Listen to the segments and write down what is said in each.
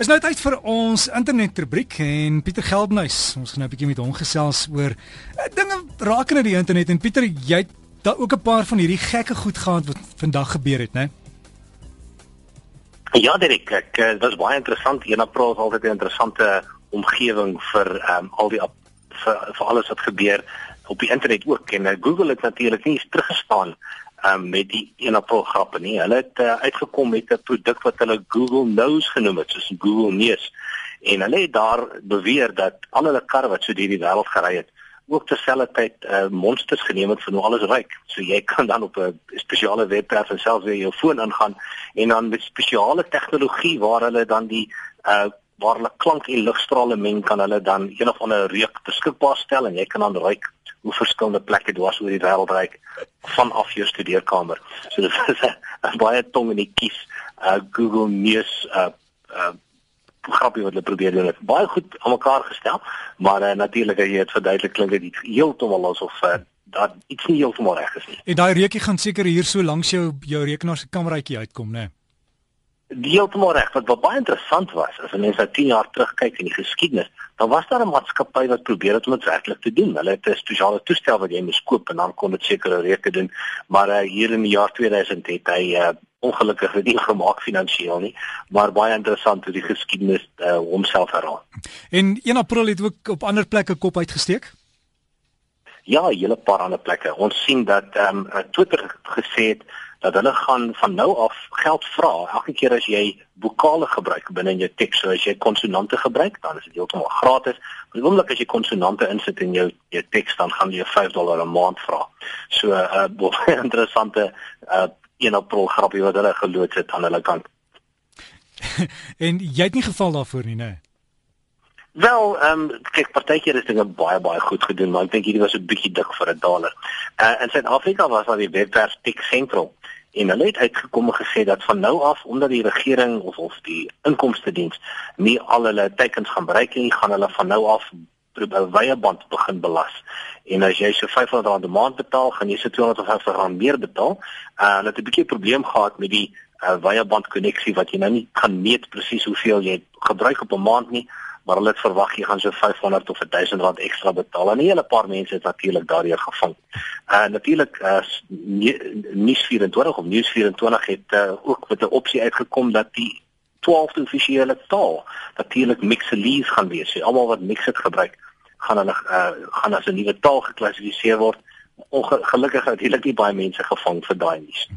Is nou tyd vir ons internetrubriek en Pieter Geldenhuys. Ons gaan nou 'n bietjie met hom gesels oor uh, dinge rakende die internet en Pieter, jy het daar ook 'n paar van hierdie gekke goed gehad wat vandag gebeur het, né? Ja, Derek, ek uh, was baie interessant. Een April is altyd 'n interessante omgewing vir um, al die vir, vir alles wat gebeur op die internet ook en uh, Google het natuurlik nie teruggestaan um, met die een april grappe nie. Hulle het uh, uitgekom met 'n produk wat hulle Google Nose genoem het, soos Google Neus. En hulle het daar beweer dat al hulle karre wat so deur die wêreld gery het, ook terselfdertyd uh, monsters geneem het vir hoe alles ryk. So jy kan dan op 'n spesiale webwerf en selfs weer jou foon ingaan en dan met spesiale tegnologie waar hulle dan die uh waar hulle klank en ligstrale meng kan hulle dan een of ander reuk beskikbaar stel en jy kan dan ryk hoe verskillende plekke dwars oor die wêreld reik vanaf jou studeerkamer. So dit is 'n baie tong in die kies uh Google News uh uh grappie wat hulle probeer doen. Baie goed aan mekaar gestel, maar uh, natuurlik as jy dit verduidelik klink dit heeltemal asof uh, dat iets nie heeltemal reg is nie. En daai reukie gaan seker hier so langs jou jou rekenaar se kameraitjie uitkom, né? Nee? Heeltemal reg. Wat, wat baie interessant was, as mense nou 10 jaar terugkyk in die geskiedenis, dan was daar 'n maatskappy wat probeer het om dit werklik te doen. Hulle het 'n spesiale toestel wat jy moes koop en dan kon dit sekere reuke doen. Maar uh, hier in die jaar 2000 het hy uh, ongelukkig nie gemaak finansiëel nie, maar baie interessant hoe die geskiedenis uh, homself herhaal. En 1 April het ook op ander plekke kop uitgesteek. Ja, 'n hele paar ander plekke. Ons sien dat ehm um, Twitter gesê het dat hulle gaan van nou af geld vra elke keer as jy vokale gebruik binne in jou teks. So as jy konsonante gebruik, dan is dit heeltemal gratis. Maar oomblik as jy konsonante insit in jou jou teks, dan gaan jy 5 dollar 'n maand vra. So 'n uh, interessante uh, een april grappie wat hulle geloods het aan hulle kant. en jy het nie geval daarvoor nie, né? Nee? Wel, ehm um, kyk partykeer is dinge baie baie goed gedoen, maar ek dink hierdie was 'n bietjie dik vir 'n dollar. Uh in Suid-Afrika was daar die webwerf Tech Central en hulle het uitgekom en gesê dat van nou af omdat die regering of of die inkomste diens nie al hulle teikens gaan bereik nie, gaan hulle van nou af wye band begin belas. En as jy so R500 'n maand betaal, gaan jy so R250 meer betaal. Uh hulle het 'n bietjie probleem gehad met die uh, wye band koneksie wat jy nou nie kan meet presies hoeveel jy gebruik op 'n maand nie maar hulle het verwag jy gaan so 500 of 1000 rand ekstra betaal en 'n hele paar mense het natuurlik daardeur gevang. Uh natuurlik uh nuus 24 of nuus 24 het uh, ook met 'n opsie uitgekom dat die 12de offisiële taal natuurlik Mixelese gaan wees. So almal wat Mixit gebruik, gaan hulle uh gaan as 'n nuwe taal geklassifiseer word. Ongelukkig natuurlik nie baie mense gevang vir daai nuus.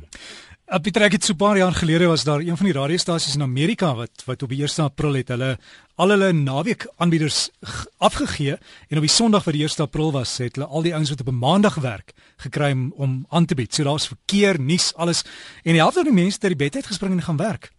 Op die trek het so 'n paar jaar gelede was daar een van die radiostasies in Amerika wat wat op die 1 April het hulle al hulle naweek aanbieders afgegee en op die Sondag wat die 1 April was het hulle al die ouens wat op 'n Maandag werk gekry om aan te bied. So daar's verkeer, nuus, alles en die helfte van die mense het uit die bed uit gespring en gaan werk.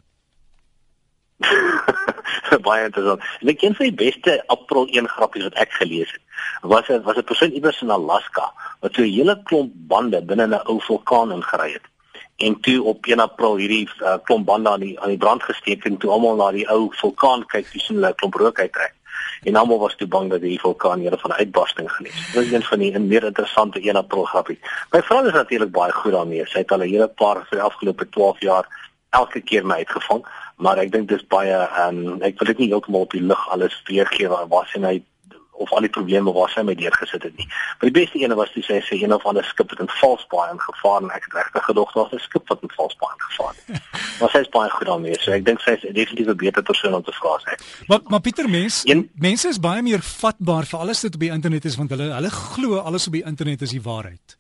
baie interessant. En ek een van die beste April 1 grappies wat ek gelees het, was 'n was 'n persoon iewers in Alaska wat so 'n hele klomp bande binne 'n ou vulkaan ingery het en toe op 1 April hierdie uh, klomp bande aan die aan die brand gesteek en toe almal na die ou vulkaan kyk dis hulle klomp rook uittrek en almal was te bang dat die vulkaan hier van uitbarsting genees. Dit is een van die meer interessante 1 April grappie. My vrou is natuurlik baie goed daarmee. Sy het al 'n hele paar vir die afgelope 12 jaar elke keer my uitgevang, maar ek dink dis baie ehm um, ek wil dit nie heeltemal op die lug alles weergee waar waar sy my of al die probleme waar sy my deurgesit het nie. Maar die beste ene was toe sy sê een of ander skip het in Valsbaai ingevaar en ek het regtig gedog daar was 'n skip wat in Valsbaai ingevaar het. maar sy is baie goed daarmee, so ek dink sy is definitief 'n beter persoon om te vra sê. Maar maar Pieter mens, een, mense is baie meer vatbaar vir alles wat op die internet is want hulle hulle glo alles op die internet is die waarheid.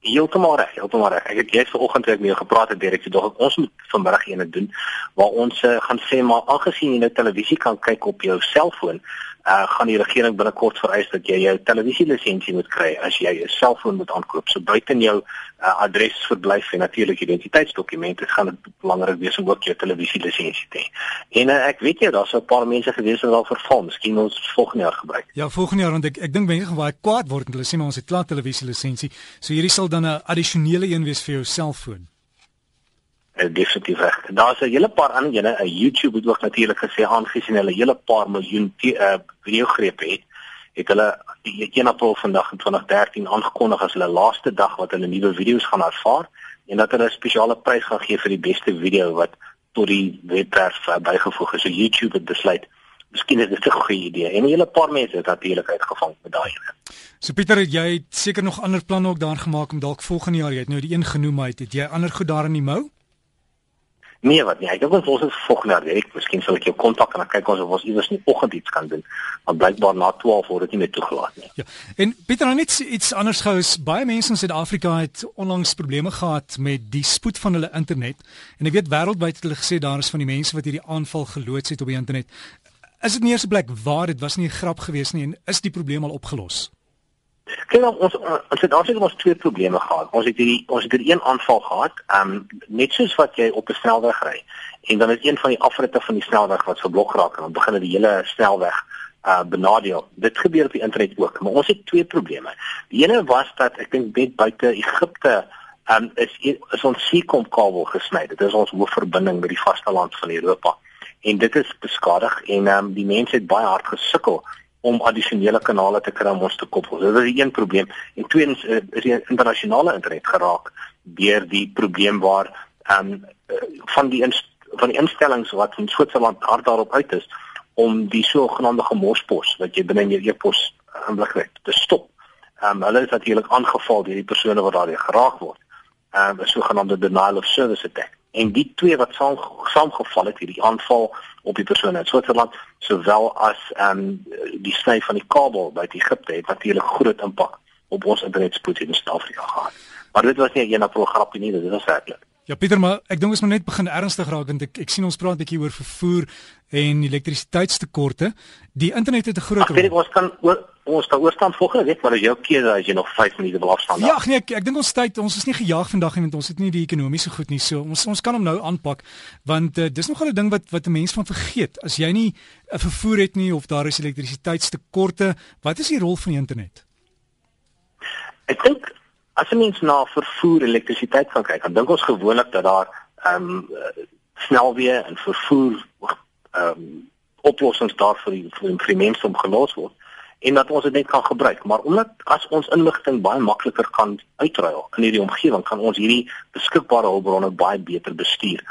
Heeltemal reg, heeltemal reg. Ek het jy vanoggend ek mee gepraat het direk, dog ek ons moet vanmiddag eene doen waar ons uh, gaan sê maar aangesien jy nou televisie kan kyk op jou selfoon, uh, gaan die regering binnekort vereis dat jy jou televisielisensie moet kry as jy 'n selfoon moet aankoop. So buite in jou uh, adres verblyf en natuurlik identiteitsdokumente gaan dit belangrik wees om ook jou televisielisensie te hê. En uh, ek weet jy daar's 'n paar mense gewees wat al verval, miskien ons volgende jaar gebruik. Ja, volgende jaar want ek ek dink mense gaan baie kwaad word en hulle sê maar ons het klaar televisielisensie. So hierdie sal dan 'n addisionele een wees vir jou selfoon uh, definitief reg. Daar's 'n hele paar ander ene, 'n YouTube het ook natuurlik gesê aangesien hulle hele paar miljoen uh, video grepe het, het hulle die 1 April vandag in 2013 aangekondig as hulle laaste dag wat hulle nuwe video's gaan ervaar en dat hulle 'n spesiale prys gaan gee vir die beste video wat tot die webwerf uh, bygevoeg is. So YouTube het besluit Miskien is dit 'n goeie idee. En 'n hele paar mense het natuurlik uitgevang met daai ene. So Pieter, jy het seker nog ander planne ook daar gemaak om dalk volgende jaar, jy het nou die een genoem, maar het jy ander goed daar in die mou? Nee, wat nie. Ek dink ons ons is volgende jaar werk. Miskien sal ek jou kontak en dan kyk ons of ons iewers nie oggend iets kan doen. Want blykbaar na 12 word dit nie meer toegelaat nie. Ja. En Pieter, nou net iets anders gou is baie mense in Suid-Afrika het onlangs probleme gehad met die spoed van hulle internet. En ek weet wêreldwyd het hulle gesê daar is van die mense wat hierdie aanval geloods het op die internet. Is dit nie eers 'n plek waar dit was nie 'n grap geweest nie en is die probleem al opgelos? Kyk nou ons ons het daarsig ons twee probleme gehad. Ons het hierdie ons het hierdie een aanval gehad, ehm um, net soos wat jy op 'n snelweg ry en dan is een van die afritte van die snelweg wat verblok raak en dan begin die hele snelweg uh benadeel. Dit gebeur op die internet ook, maar ons het twee probleme. Die ene was dat ek dink net buite Egipte ehm um, is is ons Seacom kabel gesny. Dit is ons hoofverbinding met die vasteland van Europa en dit is beskadig en ehm um, die mense het baie hard gesukkel om addisionele kanale te kry om ons te koppel. Dit is een probleem. En tweedens uh, is die internasionale internet geraak deur die probleem waar ehm um, van die van die instellings wat in Switserland hard daarop uit is om die sogenaamde gemorspos wat jy binne in jou e-pos aanblik het te stop. Ehm um, hulle is natuurlik aangeval deur die persone wat daardeur geraak word. Ehm um, 'n sogenaamde denial of service attack en die twee wat saam saamgeval het hierdie aanval op die persone in Switserland sowel as ehm um, die sny van die kabel by Egipte het natuurlik groot impak op ons internetspoed in Suid-Afrika gehad. Maar dit was nie 'n eendag program nie, dit was werklik. Ja Pieter, maar ek dink ons moet net begin ernstig raak want ek ek sien ons praat 'n bietjie oor vervoer en elektrisiteitstekorte. Die internet het 'n groot rol. Ek weet ons kan oor, ons kan oorstand volgende week, maar as jou keuse as jy nog 5 minute wil afstaan. Ja, nee, ek, ek dink ons tyd, ons is nie gejaag vandag nie want ons het nie die ekonomiese goed nie. So ons ons kan hom nou aanpak want uh, dis nogal 'n ding wat wat 'n mens van vergeet. As jy nie 'n vervoer het nie of daar is elektrisiteitstekorte, wat is die rol van die internet? Ek dink As 'n mens na vervoer elektrisiteit gaan kyk, dan dink ons gewoonlik dat daar ehm um, snelweë en vervoer ehm um, oplossings daar vir die vir die mense om gelos word en dat ons dit net kan gebruik. Maar omdat as ons inligting baie makliker kan uitruil in hierdie omgewing, kan ons hierdie beskikbare hulpbronne baie beter bestuur.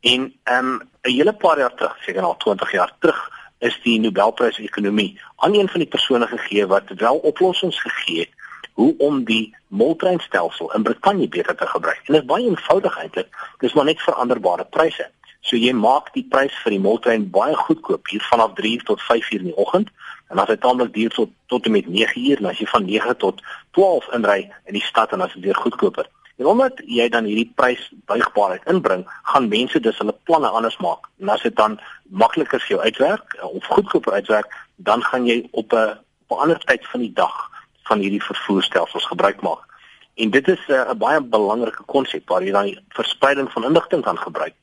En ehm um, 'n hele paar jaar terug, seker al 20 jaar terug, is die Nobelprys ekonomie aan een van die persone gegee wat wel oplossings gegee het hoe om die moltreinstelsel in Brittanje beter te gebruik. En dit is baie eenvoudig eintlik. Dis maar net veranderbare pryse. So jy maak die prys vir die moltrein baie goedkoop hier vanaf 3 uur tot 5 uur in die oggend en as dit taamlik duur tot tot en met 9 uur en as jy van 9 tot 12 inry in die stad en as dit weer goedkoper. En omdat jy dan hierdie prys buigbaarheid inbring, gaan mense dus hulle planne anders maak. En as dit dan makliker vir jou uitwerk of goedkoper uitwerk, dan gaan jy op 'n op 'n ander tyd van die dag van hierdie vervoerstelsels gebruik maak. En dit is eh, 'n uh, baie belangrike konsep waar jy dan die verspreiding van inligting kan gebruik.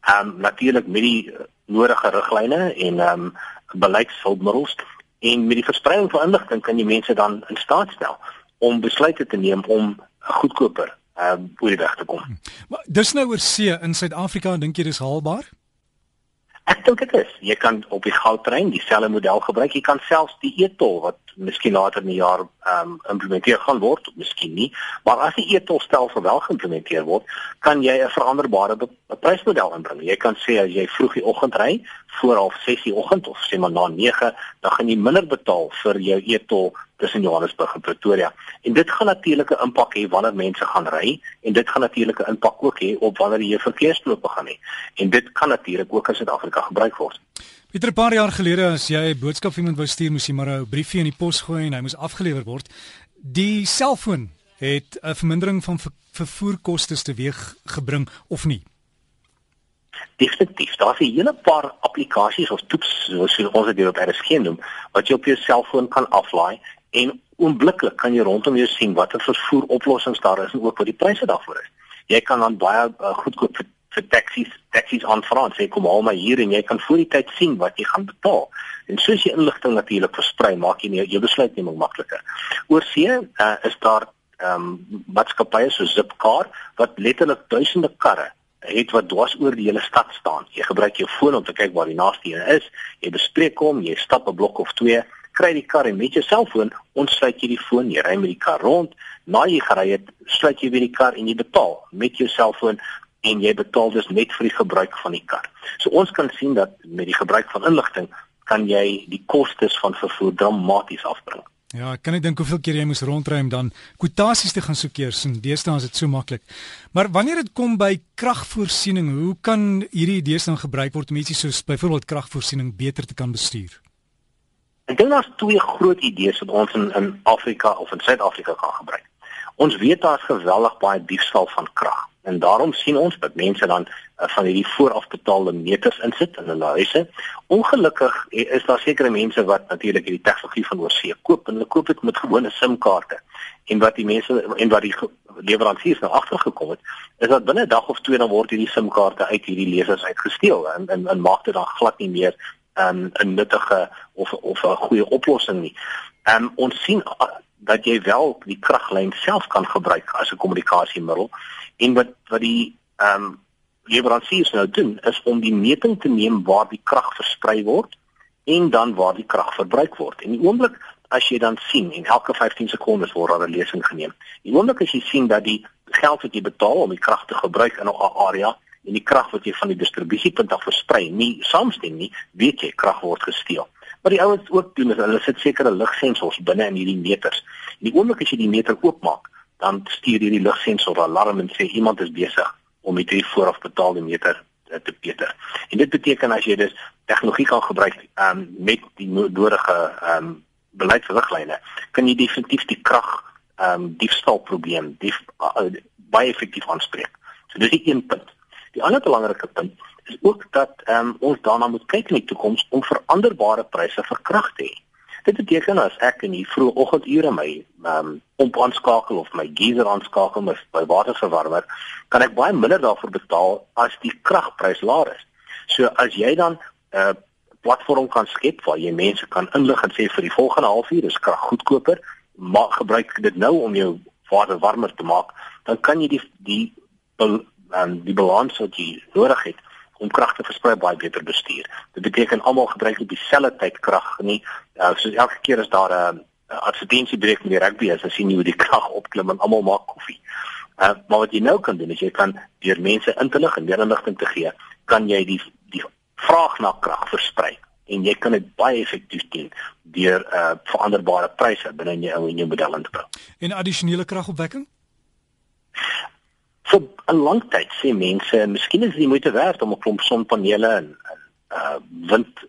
Ehm um, natuurlik met die uh, nodige riglyne en ehm um, beleidshulpmiddels en met die verspreiding van inligting kan jy mense dan in staat stel om besluite te neem om goedkoper ehm uh, oor die weg te kom. Maar dis nou oor see in Suid-Afrika, dink jy dis haalbaar? Ek dink dit is. Jy kan op die goudtrein dieselfde model gebruik. Jy kan selfs die e-tol wat miskien later in die jaar ehm um, implementeer gaan word, miskien nie, maar as die e-tol stelsel wel geïmplementeer word, kan jy 'n veranderbare prysmodel inbring. Jy kan sê as jy vroeg die oggend ry, voor half 6 die oggend of sê maar na 9, dan gaan jy minder betaal vir jou e-tol tussen Johannesburg en Pretoria. En dit gaan natuurlik 'n impak hê wanneer mense gaan ry en dit gaan natuurlik 'n impak ook hê op wanneer jy verkeersstrope gaan hê. En dit kan natuurlik ook in Suid-Afrika gebruik word. Pieter, 'n paar jaar gelede as jy 'n boodskap vir iemand wou stuur, moes jy maar 'n briefie in die pos gooi en hy moes afgelewer word. Die selfoon het 'n vermindering van ver vervoerkoste teweeg gebring of nie? Definitief. Daar's 'n hele paar applikasies of toeps soos ons dit op RSG noem wat jy op jou selfoon kan aflaai en oombliklik kan jy rondom jou sien watter vervoeroplossings daar is en ook wat die pryse daarvoor is. Jy kan dan baie uh, goedkoop vir, vir taksies, taksies aanvra en sê kom haal my hier en jy kan voor die tyd sien wat jy gaan betaal. En soos jy inligting natuurlik versprei, maak jy jou, besluitneming makliker. Oorsee uh, is daar ehm um, maatskappye so Zipcar wat letterlik duisende karre het wat dwars oor die hele stad staan. Jy gebruik jou foon om te kyk waar die naaste een is. Jy bespreek hom, jy stap 'n blok of twee kry die kar en met jou selfoon ontsluit jy die foon, jy ry met die kar rond, na jy gery het, sluit jy weer die kar en jy betaal met jou selfoon en jy betaal dus net vir die gebruik van die kar. So ons kan sien dat met die gebruik van inligting kan jy die kostes van vervoer dramaties afbring. Ja, ek kan dink hoeveel keer jy moes rondry om dan kwotasies te gaan soek eers en deesdae is dit so maklik. Maar wanneer dit kom by kragvoorsiening, hoe kan hierdie idees dan gebruik word om ietsie soos byvoorbeeld kragvoorsiening beter te kan bestuur? Ek dink daar's twee groot idees wat ons in in Afrika of in Suid-Afrika kan gebruik. Ons weet daar's geweldig baie diefstal van krag en daarom sien ons dat mense dan uh, van hierdie voorafbetaalde meters insit in hulle huise. Ongelukkig is daar sekere mense wat natuurlik hierdie tegnologie van oorsee koop en hulle koop dit met gewone SIM-kaarte. En wat die mense en wat die leweranciers nou agtergekom het, is dat binne 'n dag of twee dan word hierdie SIM-kaarte uit hierdie lesers uitgesteel en en, en maak dit dan glad nie meer um, 'n nuttige of of 'n goeie oplossing nie. En um, ons sien dat jy wel die kraglyn self kan gebruik as 'n kommunikasiemiddel en wat wat die ehm um, leweranciers nou doen is om die meting te neem waar die krag versprei word en dan waar die krag verbruik word. En die oomblik as jy dan sien en elke 15 sekondes word daar 'n lesing geneem. Die oomblik as jy sien dat die geld wat jy betaal om die krag te gebruik in 'n area en die krag wat jy van die distribusiepunt af versprei nie saamstem nie, weet jy krag word gesteel. Wat die ouens ook doen is hulle sit sekere ligsensors binne in hierdie meters. En die oomblik as jy die meter oopmaak, dan stuur hierdie ligsensor alarm en sê iemand is besig om met hierdie vooraf betaalde meter eh, te peter. En dit beteken as jy dus tegnologie kan gebruik um, met die nodige um, beleidsriglyne, kan jy definitief die krag um, diefstal probleem dief, uh, baie effektief aanspreek. So dis die een punt. Die ander belangrike punt is ook dat um, ons daarna moet kyk in die toekoms om veranderbare pryse vir krag te hê. Dit beteken as ek in die vroeë oggendure my um, pomp aanskakel of my geyser aanskakel met by waterverwarmer, kan ek baie minder daarvoor betaal as die kragprys laer is. So as jy dan 'n uh, platform kan skep waar jy mense kan inlig en sê vir die volgende halfuur is krag goedkoper, maar gebruik dit nou om jou water warmer te maak, dan kan jy die die um, die balans wat jy nodig het om krag te versprei baie beter bestuur. Dit beteken almal gebruik op dieselfde tyd krag nie. Uh, soos elke keer as daar 'n uh, advertensiebreek met die rugby is, dan sien jy hoe die krag opklim en almal maak koffie. Uh, maar wat jy nou kan doen is jy kan deur mense in te lig en meer inligting te gee, kan jy die die vraag na krag versprei en jy kan dit baie effektief doen deur uh veranderbare pryse binne in jou in jou model in te bring. En addisionele kragopwekking? Vir 'n lang tyd sê mense, miskien is dit moeite werd om 'n klomp sonpanele en uh wind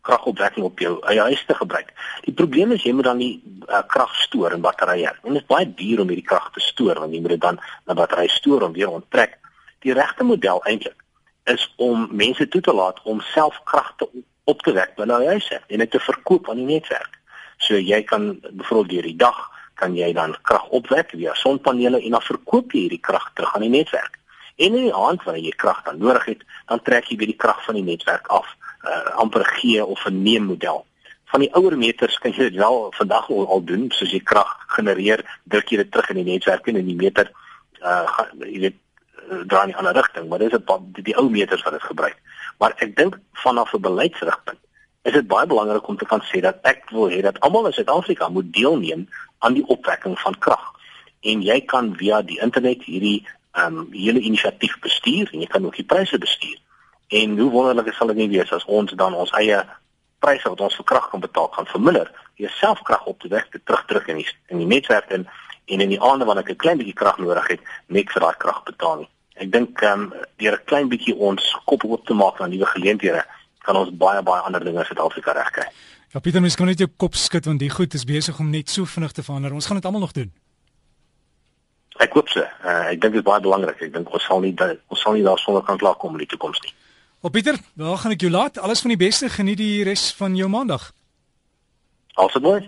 kragopwekking op jou eie huis te gebruik. Die probleem is jy moet dan die uh, krag stoor in batterye. En dit is baie duur om hierdie krag te stoor want jy moet dit dan na batterye stoor om weer onttrek. Die regte model eintlik is om mense toe te laat om self krag te op te wek binne hulle huise en dit te verkoop aan die netwerk. So jy kan byvoorbeeld deur die dag kan jy dan krag opwek via sonpanele en dan verkoop jy hierdie krag terug aan die netwerk. En in die aand wanneer jy krag dan nodig het, dan trek jy weer die krag van die netwerk af, uh, amper gee of 'n neem model. Van die ouer meters kan jy dit wel vandag al, al doen, soos jy krag genereer, druk jy dit terug in die netwerk en in die meter uh jy weet uh, draai in 'n ander rigting, maar dis 'n die, die ou meters wat dit gebruik. Maar ek dink vanaf 'n beleidsrigpunt is dit baie belangrik om te kan sê dat ek wil hê dat almal in Suid-Afrika moet deelneem aan die opwekking van krag. En jy kan via die internet hierdie ehm um, hele inisiatief bestuur en jy kan ook die pryse bestuur. En hoe wonderlik sal dit nie wees as ons dan ons eie pryse wat ons vir krag kan betaal kan verminder, jouself krag op te wek te terugdruk in die in die netwerk en en in die aande wanneer ek 'n klein bietjie krag nodig het, net vir daai krag betaal nie. Ek dink ehm um, deur 'n klein bietjie ons kop oop te maak aan nuwe geleenthede kan ons baie baie ander dinge in Suid-Afrika regkry. Ja Pieter, mens kan net jou kop skud want die goed is besig om net so vinnig te verander. Ons gaan dit almal nog doen. Ek hoop so. Uh, ek dink dit is baie belangrik. Ek dink ons sal nie ons sal nie daarsonder kan klaar kom in die toekoms nie. Op Pieter, daar gaan ek jou laat. Alles van die beste. Geniet die res van jou maandag. Alsite mooi.